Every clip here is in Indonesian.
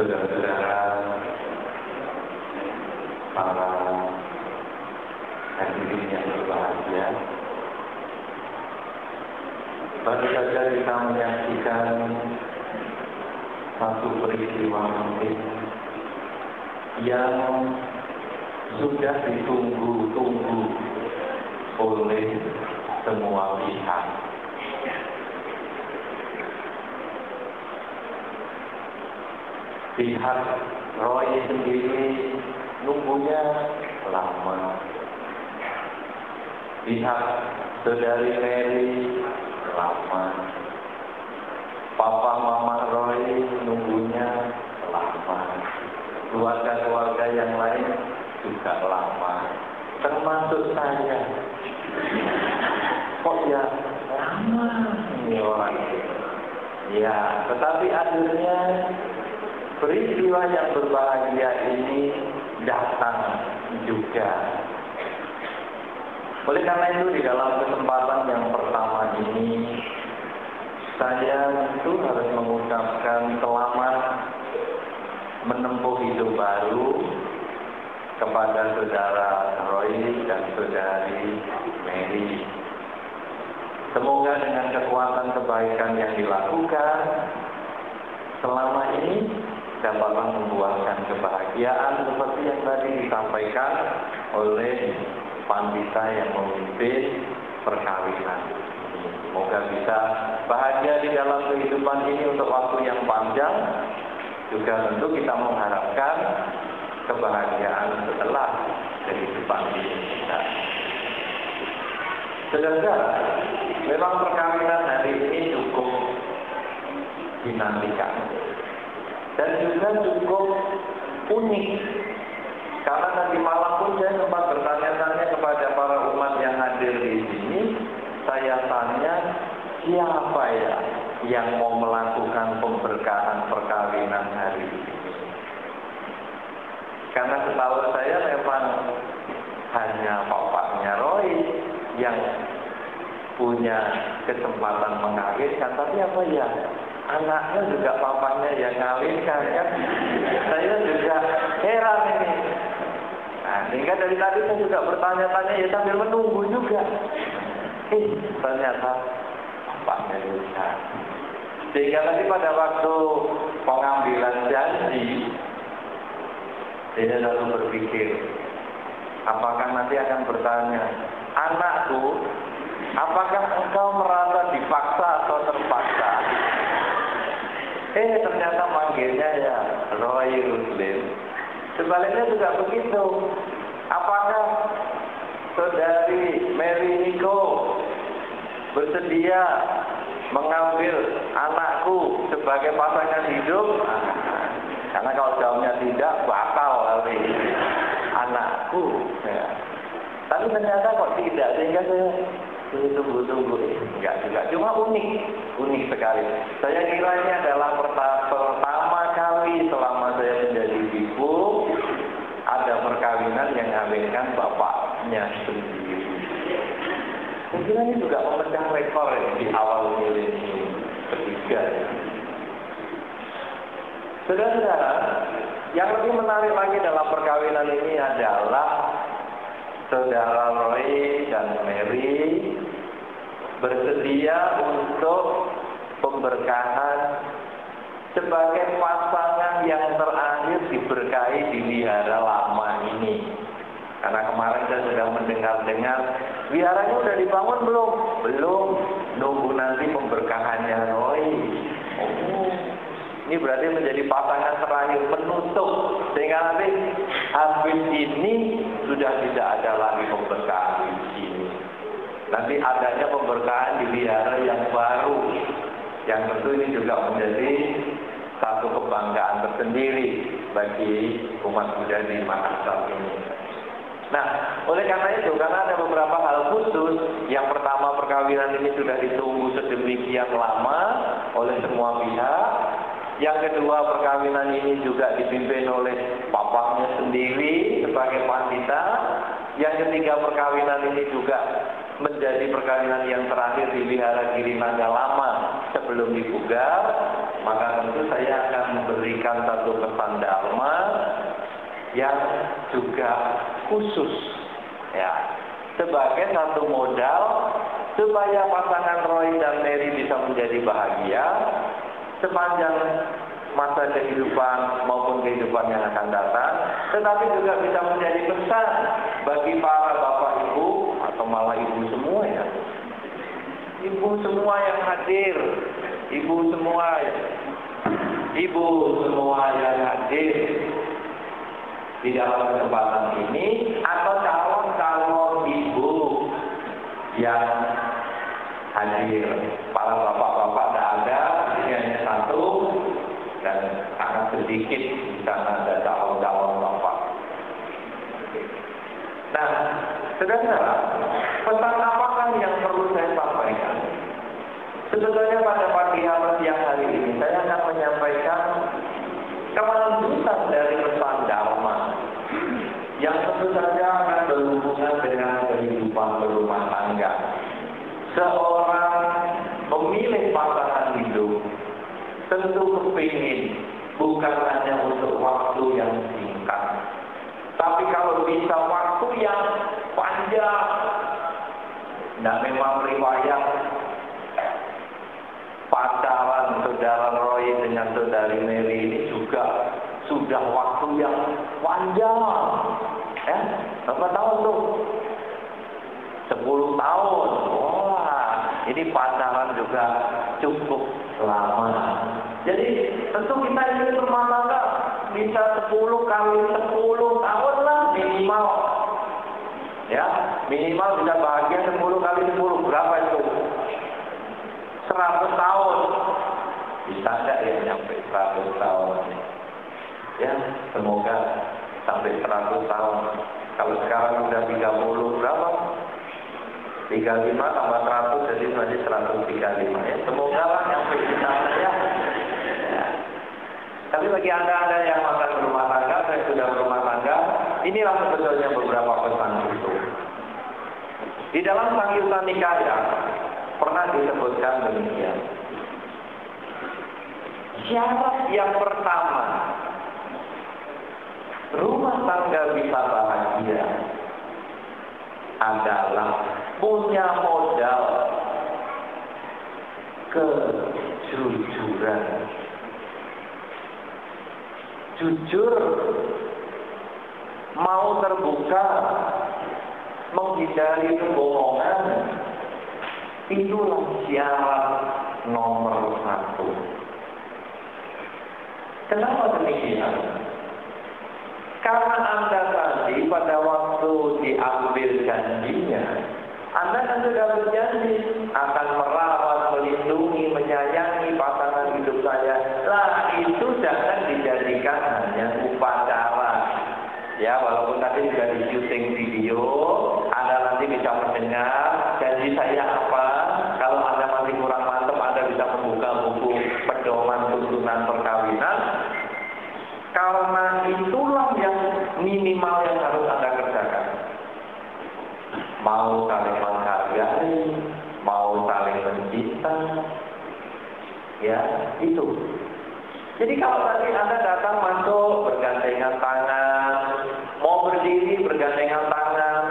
saudara-saudara, para hadirin yang berbahagia, baru saja kita menyaksikan satu peristiwa penting yang sudah ditunggu-tunggu oleh semua pihak. Pihak Roy sendiri nunggunya lama. Pihak saudari Mary lama. Papa Mama Roy nunggunya lama. Keluarga-keluarga yang lain juga lama. Termasuk saya. Kok ya lama ini orang Ya, tetapi akhirnya peristiwa yang berbahagia ini datang juga. Oleh karena itu di dalam kesempatan yang pertama ini saya itu harus mengucapkan selamat menempuh hidup baru kepada saudara Roy dan saudari Mary. Semoga dengan kekuatan kebaikan yang dilakukan selama ini dapatlah membuahkan kebahagiaan seperti yang tadi disampaikan oleh pandita yang memimpin perkawinan. Semoga bisa bahagia di dalam kehidupan ini untuk waktu yang panjang. Juga tentu kita mengharapkan kebahagiaan setelah kehidupan ini kita. Saudara, memang perkawinan hari ini cukup dinamika dan juga cukup unik. Karena nanti malam pun saya sempat bertanya-tanya kepada para umat yang hadir di sini. Saya tanya siapa ya yang mau melakukan pemberkahan perkawinan hari ini? Karena setahu saya memang hanya bapaknya Roy yang punya kesempatan mengawinkan tapi apa ya anaknya juga papanya yang ngawinkan kan saya juga heran ini. Nah sehingga dari tadi saya juga bertanya-tanya ya sambil menunggu juga. Eh ternyata bapaknya juga sehingga nanti pada waktu pengambilan janji saya lalu berpikir apakah nanti akan bertanya anakku apakah engkau merasa Eh ternyata manggilnya ya Roy Ruslim. Sebaliknya juga begitu. Apakah saudari Mary Nico bersedia mengambil anakku sebagai pasangan hidup? Karena kalau jawabnya tidak, bakal kali anakku. Ya. Tapi ternyata kok tidak, sehingga saya tunggu-tunggu enggak juga cuma unik. Unik sekali. Saya kira ini adalah pertama kali selama saya menjadi ibu ada perkawinan yang ngawinkan bapaknya sendiri. Saya kira ini juga memecah rekor ya, di awal milenium ketiga. Saudara-saudara yang lebih menarik lagi dalam perkawinan ini adalah saudara Roy dan Mary bersedia untuk pemberkahan sebagai pasangan yang terakhir diberkahi di wihara lama ini. Karena kemarin saya sudah mendengar-dengar, wiharanya sudah dibangun belum? Belum. Nunggu nanti pemberkahannya. Oh, ini berarti menjadi pasangan terakhir penutup. Sehingga nanti habis ini sudah tidak ada lagi pemberkahan. Nanti adanya pemberkahan di wihara yang baru. Yang tentu ini juga menjadi satu kebanggaan tersendiri bagi umat Buddha di Makassar ini. Nah, oleh karena itu, karena ada beberapa hal khusus, yang pertama perkawinan ini sudah ditunggu sedemikian lama oleh semua pihak, yang kedua perkawinan ini juga dipimpin oleh bapaknya sendiri sebagai pandita. Yang ketiga perkawinan ini juga menjadi perkawinan yang terakhir di Wihara Giri Naga Lama sebelum dibugar. maka tentu saya akan memberikan satu pesan dharma yang juga khusus ya sebagai satu modal supaya pasangan Roy dan Mary bisa menjadi bahagia sepanjang masa kehidupan maupun kehidupan yang akan datang, tetapi juga bisa menjadi pesan bagi para bapak ibu atau malah ibu semua ya. Ibu semua yang hadir, ibu semua, ibu semua yang hadir di dalam kesempatan ini atau calon-calon ibu yang hadir. Para bapak-bapak saudara, pesan apakah yang perlu saya sampaikan? Sebetulnya pada pagi hari siang hari ini saya akan menyampaikan kelanjutan dari pesan Dharma yang tentu saja akan berhubungan dengan kehidupan berumah tangga. Seorang memilih pasangan hidup tentu kepingin bukan hanya untuk waktu yang singkat. Tapi kalau bisa waktu yang panjang, nah memang riwayat pacaran saudara Roy dengan saudari Mary ini juga sudah waktu yang panjang. Ya, berapa tahun tuh? 10 tahun. Wah, ini pacaran juga cukup lama. Jadi tentu kita ingin tangga bisa 10 kali 10 tahun lah minimal. Ya, minimal bisa bahagia 10 kali 10. Berapa itu? 100 tahun. Bisa enggak ya nyampe 100 tahun? Ya, semoga sampai 100 tahun. Kalau sekarang udah 30 berapa? 35 tambah 100 jadi berarti 135 ya. Semoga lah nyampe ya. ya. Tapi bagi anda-anda yang akan berumah tangga, saya sudah berumah tangga, inilah sebetulnya beberapa pesan itu. Di dalam Sangyutta Nikaya pernah disebutkan demikian. Syarat yang pertama, rumah tangga bisa bahagia adalah punya modal kejujuran. Jujur, mau terbuka, menghindari kebohongan, itulah syarat nomor satu. Kenapa demikian? Karena Anda tadi pada waktu diambil janjinya, Anda kan sudah berjanji akan merawat, melindungi, menyayangi pasangan hidup saya. Lah itu jangan dijadikan hanya upacara. Ya, walaupun tadi sudah di syuting video, Anda nanti bisa mendengar janji saya apa. Kalau Anda masih kurang mantap, Anda bisa membuka buku pedoman tuntunan perkawinan karena itulah yang minimal yang harus Anda kerjakan. Mau saling menghargai, mau saling mencinta, ya itu. Jadi kalau tadi Masuk bergandengan tangan, mau berdiri bergandengan tangan,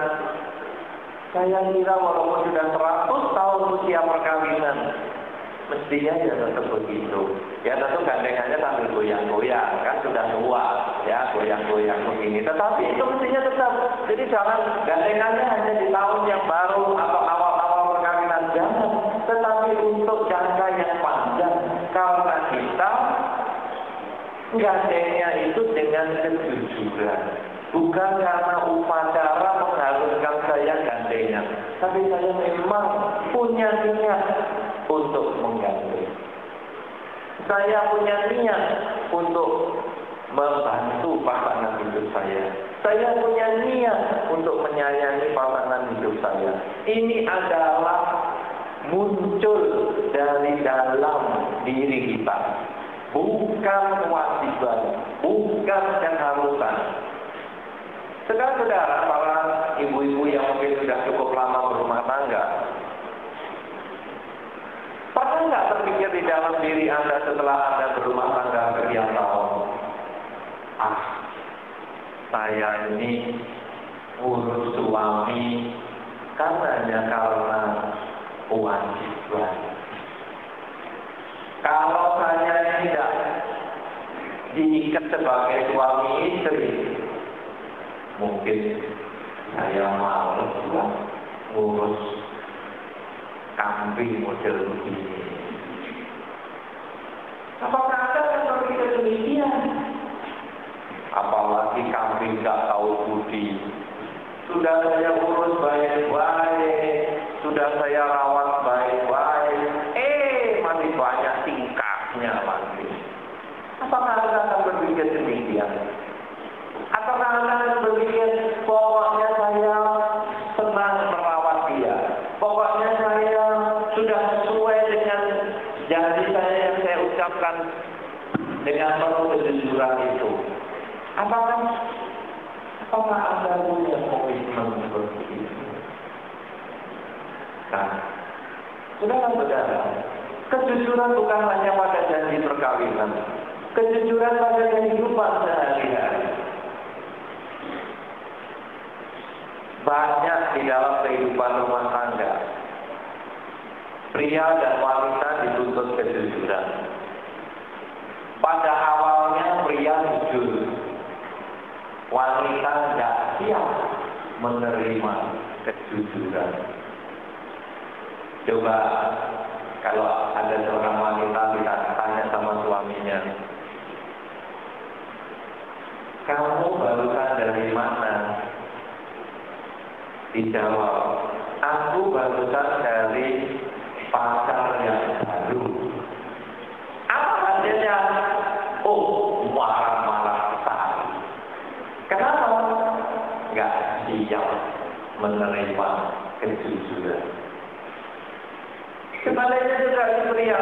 saya kira walaupun sudah 100 tahun usia perkawinan, mestinya ya tetap begitu. Ya tentu gandengannya sambil goyang-goyang, kan sudah tua, ya goyang-goyang begini. Tetapi itu mestinya tetap. Jadi jangan gandengannya hanya di tahun yang baru atau gandengnya itu dengan kejujuran. Bukan karena upacara mengharuskan saya gandengan, tapi saya memang punya niat untuk menggandeng. Saya punya niat untuk membantu pasangan hidup saya. Saya punya niat untuk menyayangi pasangan hidup saya. Ini adalah muncul dari dalam diri kita. Bukan kewajiban, bukan keharusan. Sekarang saudara, para ibu-ibu yang mungkin sudah cukup lama berumah tangga, pernah Pernah nggak terpikir di dalam diri Anda setelah Anda berumah tangga sekian tahun? Ah, saya ini urus suami karena hanya karena kewajiban. Kalau saya tidak diikat sebagai suami istri, mungkin saya malas buat ngurus kambing model begini. Apakah akan berpikir demikian? Apalagi kambing gak tahu budi. Sudah saya urus baik-baik, sudah saya rawat baik-baik, eh masih banyak tingkahnya lagi. Apakah Anda akan berpikir demikian? Apakah Anda akan berpikir, pokoknya saya senang merawat dia. Pokoknya saya sudah sesuai dengan janji saya yang saya ucapkan dengan penuh kejujuran itu. Apakah apakah Anda punya komitmen seperti itu? Nah, saudara-saudara, kejujuran bukan hanya pada janji perkawinan, kejujuran pada kehidupan sehari-hari. Banyak di dalam kehidupan rumah tangga, pria dan wanita dituntut kejujuran. Pada awalnya pria jujur, wanita siap menerima kejujuran. Coba kalau ada seorang wanita kita tanya sama suaminya, kamu barusan dari mana? Dijawab, aku barusan dari pasar yang baru. Apa hasilnya? Oh, marah-marah sekali. Kenapa? Gak siap menerima kejujuran. Sebaliknya juga pria.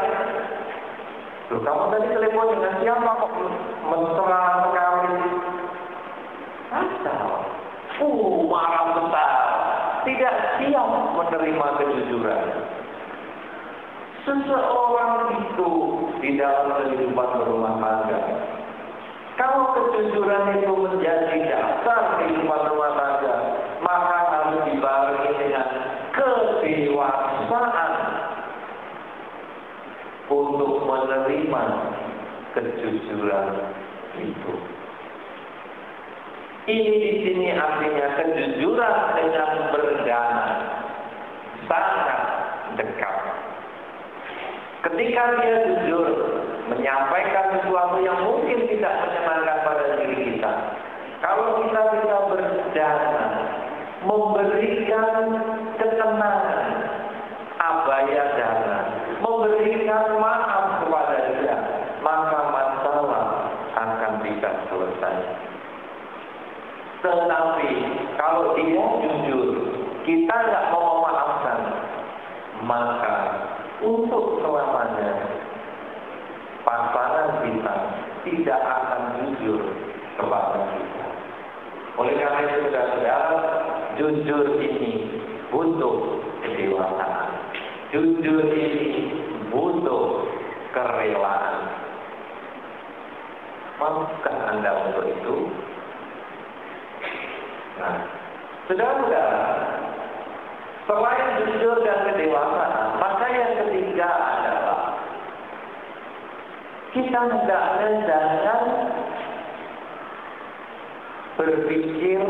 Loh, kamu tadi telepon dengan siapa kok mesra sekali? Asal. Uh, marah besar. Tidak siap menerima kejujuran. Seseorang itu di dalam kehidupan berumah tangga. Kalau kejujuran itu menjadi dasar kehidupan rumah tangga, maka harus dibarengi dengan kedewasaan untuk menerima kejujuran itu. Ini di sini artinya kejujuran dengan berdana sangat dekat. Ketika dia jujur menyampaikan sesuatu yang mungkin tidak menyenangkan pada diri kita, kalau kita bisa berdana, memberikan ketenangan, abaya dana, memberikan maaf kepada dia, maka masalah akan bisa selesai. Tetapi kalau dia jujur, kita nggak mau memaafkan, maka untuk selamanya pasangan kita tidak akan jujur kepada kita. Oleh karena itu saudara-saudara, jujur ini butuh kedewasaan. Jujur ini butuh kerelaan. Maukah Anda untuk itu? Nah, saudara-saudara, selain jujur dan kedewasaan, maka yang ketiga adalah kita hendaknya jangan berpikir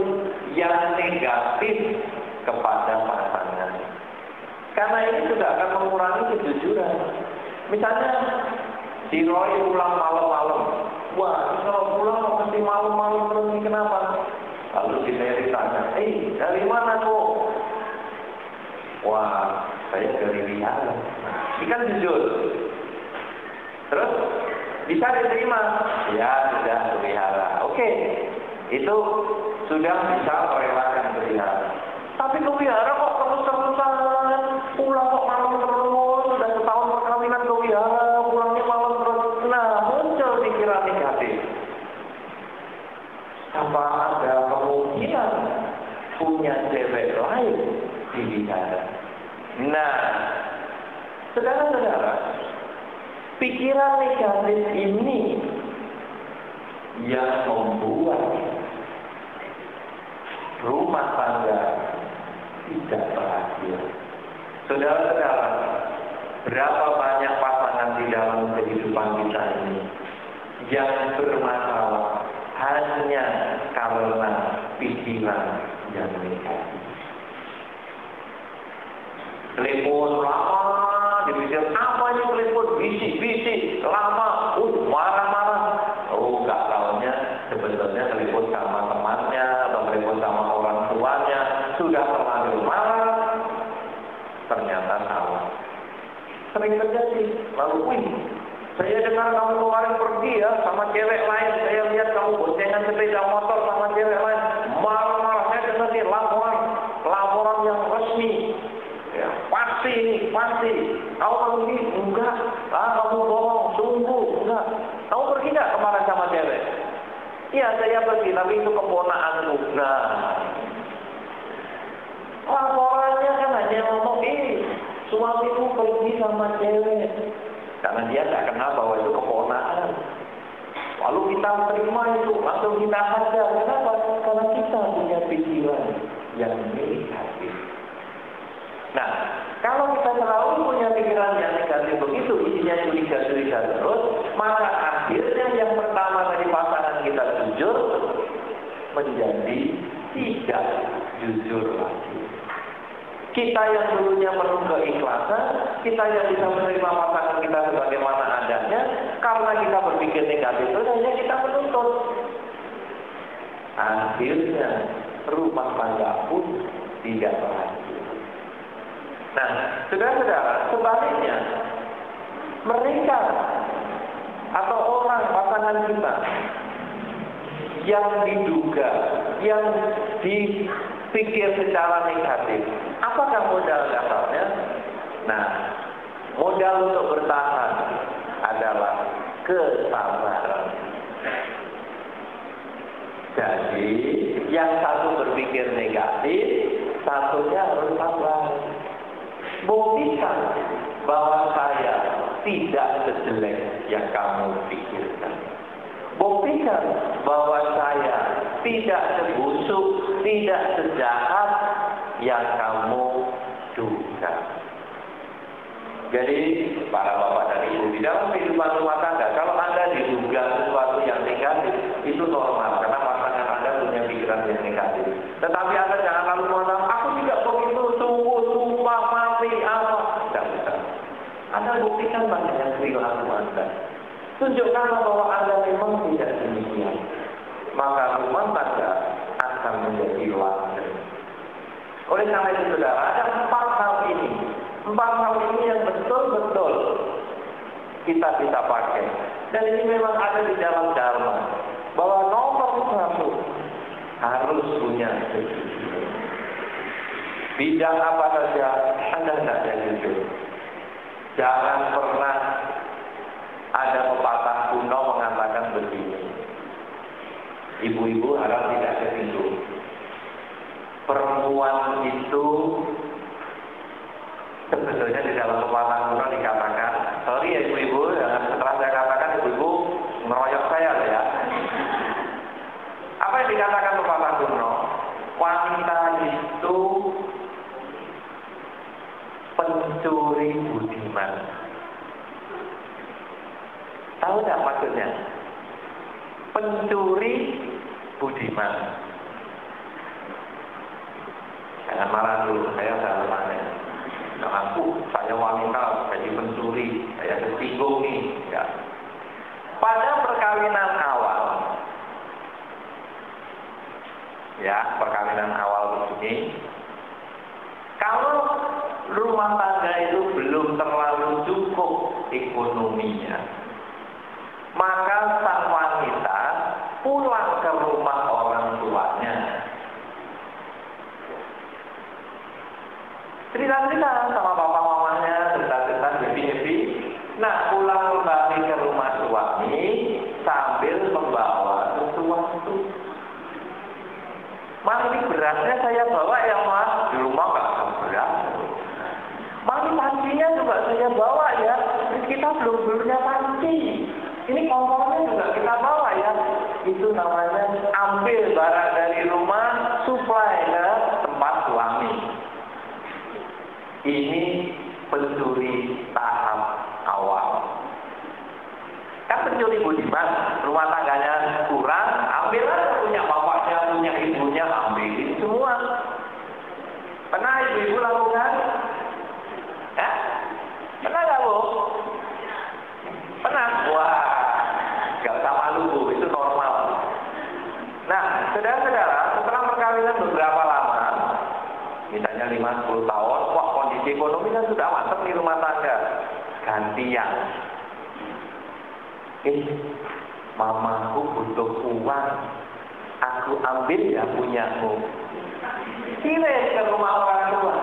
yang negatif kepada pasangan. Karena ini sudah akan mengurangi kejujuran. Misalnya, si Roy pulang malam-malam. Wah, kalau pulang mesti malam-malam terus ini kenapa? Lalu si Mary tanya, eh dari mana kok? Wah, saya dari Riau. Ini kan jujur. Terus bisa diterima? Ya, sudah pelihara. Oke, itu sudah bisa merelakan pelihara. Tapi pelihara kok terus-terusan pulang kok malam terus, sudah setahun perkawinan pelihara, pulangnya malam terus. Nah, muncul pikiran negatif. Apa ada kemungkinan punya cewek lain di negara? Nah, Saudara-saudara, pikiran negatif ini yang membuat rumah tangga tidak berhasil. Saudara-saudara, berapa banyak pasangan di dalam kehidupan kita ini yang bermasalah hanya karena pikiran yang negatif. Telepon lama, dipikir apa ini telepon bisik-bisik lama, uh marah-marah. Oh, gak tahunya sebetulnya telepon sama temannya atau telepon sama orang tuanya sudah terlalu marah. Ternyata salah. Sering terjadi. Lalu, wih, saya dengar kamu kemarin pergi ya sama cewek lain. Saya lihat kamu boncengan sepeda motor sama cewek lain. Marah-marahnya dengar nih laporan, laporan yang resmi. Ya, pasti ini, pasti. Kamu pergi? Enggak. Ah, kamu bohong, sungguh. Enggak. Kamu pergi enggak kemarin sama cewek? Iya, saya pergi, tapi itu keponakanku. Nah, laporannya kan hanya ngomong, eh, suamiku pergi sama cewek. Karena dia tidak kenal bahwa itu keponakan. Lalu kita terima itu, langsung kita hajar. Kenapa? Karena kita punya pikiran yang negatif. Nah, kalau kita selalu punya pikiran yang negatif begitu, isinya curiga-curiga terus, maka akhirnya yang pertama dari pasangan kita jujur, menjadi tidak jujur lagi. Kita yang dulunya penuh keikhlasan, kita yang bisa menerima pasangan kita sebagaimana adanya, karena kita berpikir negatif itu hanya kita menuntut. Akhirnya rumah tangga pun tidak berhasil. Nah, saudara-saudara, sebaliknya mereka atau orang pasangan kita yang diduga, yang dipikir secara negatif, apakah modal dasarnya? Nah, modal untuk bertahan adalah kesabaran. Jadi, yang satu berpikir negatif, satunya harus sabar. Buktikan bahwa saya tidak sejelek yang kamu pikirkan. Buktikan bahwa saya tidak sebusuk, tidak sejahat yang kamu duga. Jadi, para bapak dan ibu di dalam kehidupan rumah tangga, kalau Anda diduga sesuatu yang negatif, itu normal, karena pasangan Anda punya pikiran yang negatif. Tetapi Anda jangan lalu mengatakan, aku tidak begitu, sungguh, sumpah, mati, apa. Tidak bisa. Anda buktikan dengan perilaku Anda. Tunjukkanlah bahwa Anda memang tidak demikian. Maka rumah tangga akan menjadi langgeng. Oleh karena itu, saudara, ada empat hal ini. Empat hal ini yang betul-betul kita bisa pakai. Dan ini memang ada di dalam Dharma. Bahwa nomor satu harus punya kejujuran. Bidang apa saja, Anda tidak jujur. Jangan pernah ada pepatah kuno mengatakan begini. Ibu-ibu harap tidak ketidur. Perempuan itu sebetulnya di dalam pepatah kuno dikatakan, sorry ya ibu-ibu, setelah saya katakan ibu-ibu ngeroyok saya ya. Apa yang dikatakan pepatah kuno? Wanita itu pencuri budiman. Tahu tidak maksudnya? Pencuri budiman. Jangan marah dulu, saya salah mana. Nah, aku, saya wanita, jadi pencuri, saya tersinggung nih. Ya. Pada perkawinan awal, ya perkawinan awal begini, kalau rumah tangga itu belum terlalu cukup ekonominya, maka sang wanita pulang ke rumah orang tuanya. Cerita-cerita sama bapak mamanya, cerita-cerita happy-happy. Nah, pulang kembali ke rumah suami sambil membawa sesuatu. Mas ini berasnya saya bawa ya mas di rumah nggak beras. Mas ini pancinya juga saya bawa ya. Kita belum punya panci. Ini kompornya juga kita bawa ya. Itu namanya ambil barang dari rumah, supply ke tempat suami. Ini pencuri tahap awal. Kan pencuri budiman, rumah tangganya kurang, ambil aja punya bapaknya, punya ibunya, ambil semua. Pernah ibu-ibu lakukan? Ya? Pernah nggak bu? Pernah? Wah, gak usah malu bu, itu normal. Nah, saudara-saudara, setelah perkawinan beberapa lama, misalnya 5-10 tahun, wah kondisi ekonomi kan sudah mantap di rumah tangga. Gantian. Eh, mamaku butuh uang, aku ambil ya punyamu. Kirim ke rumah orang tua.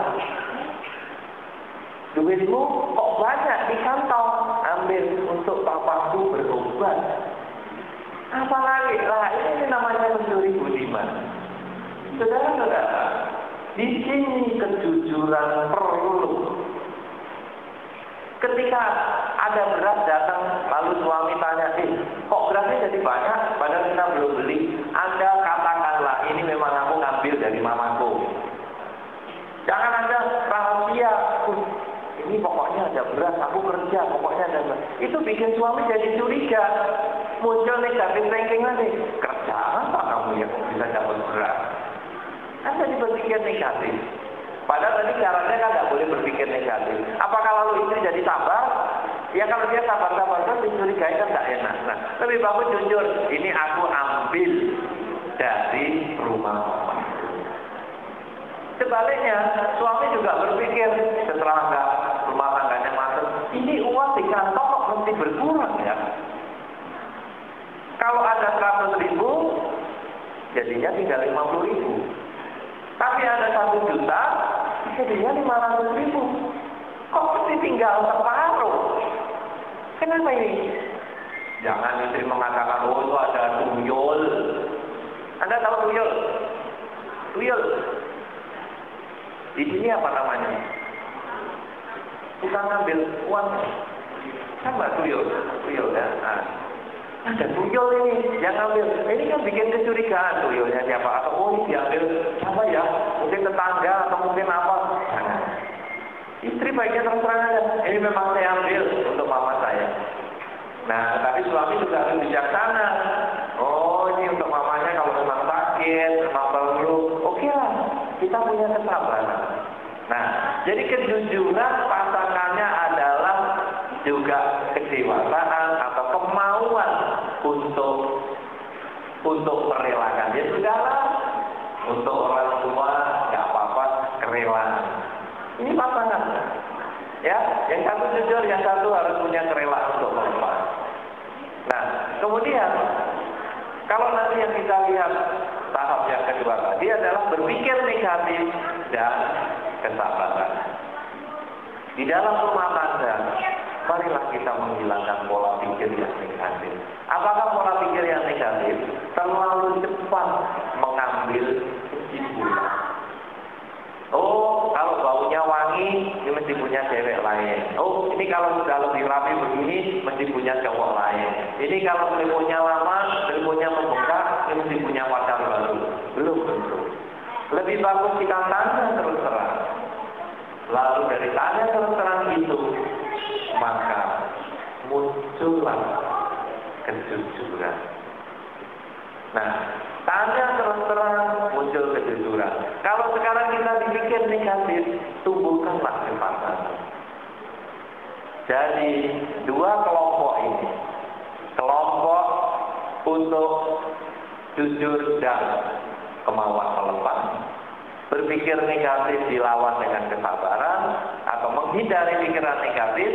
Duitmu kok banyak di kantong, ambil untuk papaku berobat. Apalagi lah ini namanya mencuri budiman. Saudara-saudara, di sini kejujuran perlu. Ketika ada beras datang, lalu suami tanya, eh, kok berasnya jadi banyak, padahal kita belum beli. Anda katakanlah, ini memang aku ngambil dari mamaku. Jangan ada rahasia, ini pokoknya ada beras, aku kerja, pokoknya ada beras. Itu bikin suami jadi curiga. Muncul negatif thinking lagi. Kerja apa kamu yang bisa dapat beras? Kan jadi berpikir negatif. Padahal tadi caranya kan nggak boleh berpikir negatif. Apakah lalu istri jadi sabar? Ya kalau dia sabar-sabar kan dicurigai kan nggak enak. Nah, lebih bagus jujur. Ini aku ambil dari rumah Sebaliknya, suami juga berpikir setelah nggak rumah tangganya masuk, ini uang di kantong kok mesti berkurang ya. Kalau ada 100 ribu, jadinya tinggal 50 ribu. Tapi ada satu juta, jadinya 500 ribu. Kok mesti tinggal separuh? Kenapa ini? Jangan istri mengatakan, oh itu ada tuyul. Anda tahu tuyul? Tuyul. Di sini apa namanya? Kita ngambil uang. Kan mbak tuyul? Tuyul ya. Nah, ada tuyul ini yang ambil. Ini kan bikin kecurigaan tuyulnya siapa? Atau oh diambil siapa ya? Mungkin tetangga atau mungkin apa? Istri baiknya terus terang. Ini memang saya ambil untuk mama saya. Nah, tapi suami juga harus bijaksana. Oh, ini untuk mamanya kalau memang sakit, memang perlu. Oke lah, kita punya kesabaran. Nah, jadi kejujuran pasangannya adalah juga kedewasaan atau kemauan untuk untuk merelakan dia sudahlah untuk orang tua nggak apa-apa kerelaan ini pasangan ya yang satu jujur yang satu harus punya kerelaan untuk melepas nah kemudian kalau nanti yang kita lihat tahap yang kedua tadi adalah berpikir negatif dan kesabaran di dalam rumah tangga marilah kita menghilangkan pola pikir yang negatif. Apakah pola pikir yang negatif terlalu cepat mengambil kesimpulan? Oh, kalau baunya wangi, ini mesti punya cewek lain. Oh, ini kalau sudah lebih rapi begini, mesti punya cowok lain. Ini kalau teleponnya lama, teleponnya membengkak, ini mesti punya pacar baru. Belum tentu. Lebih bagus kita tanya terus terang. Lalu dari tanya terus terang itu, maka muncullah kejujuran. Nah, tanya terus terang muncul kejujuran. Kalau sekarang kita dipikir negatif, tumbuhkanlah kepatan. Jadi dua kelompok ini, kelompok untuk jujur dan kemauan melepas, berpikir negatif dilawan dengan kesabaran atau menghindari pikiran negatif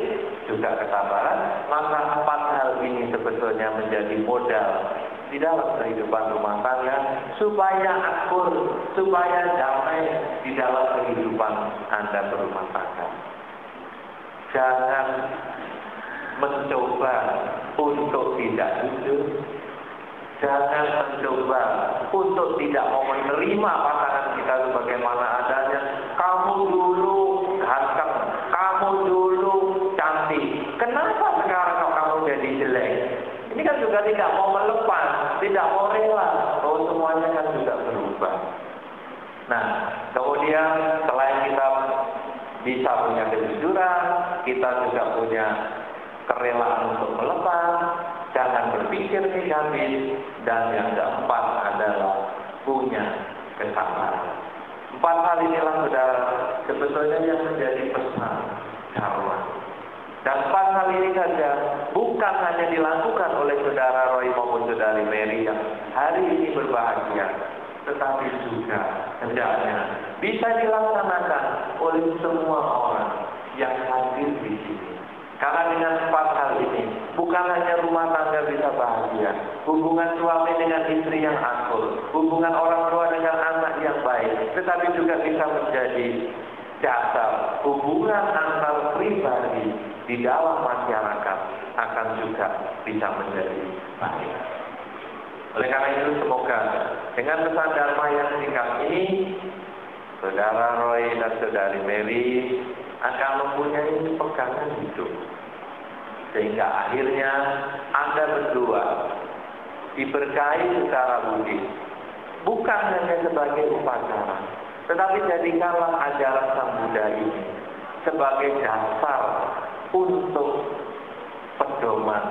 juga kesabaran maka empat hal ini sebetulnya menjadi modal di dalam kehidupan rumah tangga supaya akur supaya damai di dalam kehidupan anda berumah tangga jangan mencoba untuk tidak jujur Jangan mencoba untuk tidak mau menerima pasangan kita sebagaimana adanya. Kamu dulu Nah, kemudian selain kita bisa punya kejujuran, kita juga punya kerelaan untuk melepas, jangan berpikir negatif, dan yang keempat adalah punya kesabaran. Empat hal inilah saudara sebetulnya yang menjadi pesan karma. Dan empat hal ini saja bukan hanya dilakukan oleh saudara Roy maupun saudari Mary yang hari ini berbahagia, tetapi juga hendaknya bisa dilaksanakan oleh semua orang yang hadir di sini. Karena dengan empat hal ini, bukan hanya rumah tangga bisa bahagia, hubungan suami dengan istri yang akur, hubungan orang tua dengan anak yang baik, tetapi juga bisa menjadi dasar hubungan antar pribadi di dalam masyarakat akan juga bisa menjadi baik. Oleh karena itu semoga dengan pesan Dharma yang singkat ini, Saudara Roy dan Saudari Mary akan mempunyai pegangan hidup. Sehingga akhirnya Anda berdua diberkahi secara budi. Bukan hanya sebagai upacara, tetapi jadikanlah ajaran Sang Buddha ini sebagai dasar untuk pedoman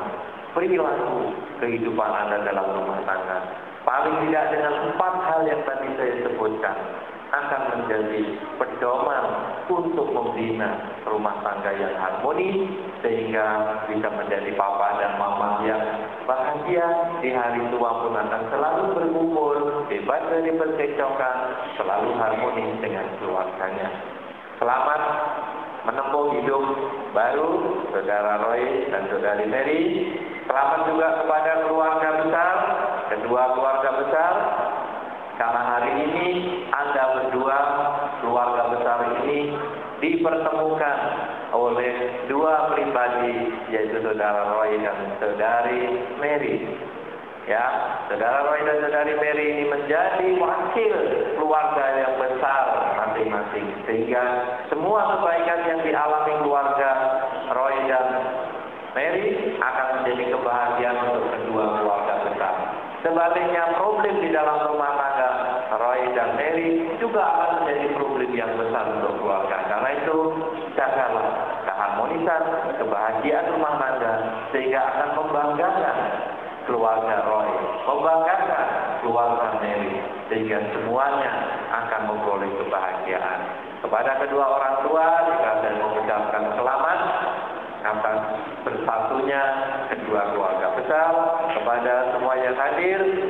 perilaku kehidupan Anda dalam rumah tangga. Paling tidak dengan empat hal yang tadi saya sebutkan akan menjadi pedoman untuk membina rumah tangga yang harmoni sehingga bisa menjadi papa dan mama yang bahagia di hari tua pun akan selalu berkumpul bebas dari percekcokan selalu harmoni dengan keluarganya selamat menempuh hidup baru saudara Roy dan saudari Mary. Selamat juga kepada keluarga besar, kedua keluarga besar. Karena hari ini Anda berdua, keluarga besar ini dipertemukan oleh dua pribadi yaitu saudara Roy dan saudari Mary. Ya, saudara Roy dan saudari Mary ini menjadi wakil keluarga yang besar masing-masing. Sehingga semua kebaikan yang dialami keluarga Roy dan Mary akan menjadi kebahagiaan untuk kedua keluarga besar. Sebaliknya problem di dalam rumah tangga Roy dan Mary juga akan menjadi problem yang besar untuk keluarga. Karena itu jagalah keharmonisan, kebahagiaan rumah tangga sehingga akan membanggakan keluarga Roy, membanggakan keluarga Mary, sehingga semuanya akan memperoleh kebahagiaan. Kepada kedua orang tua, jika saya mengucapkan selamat atas bersatunya kedua keluarga besar, kepada semua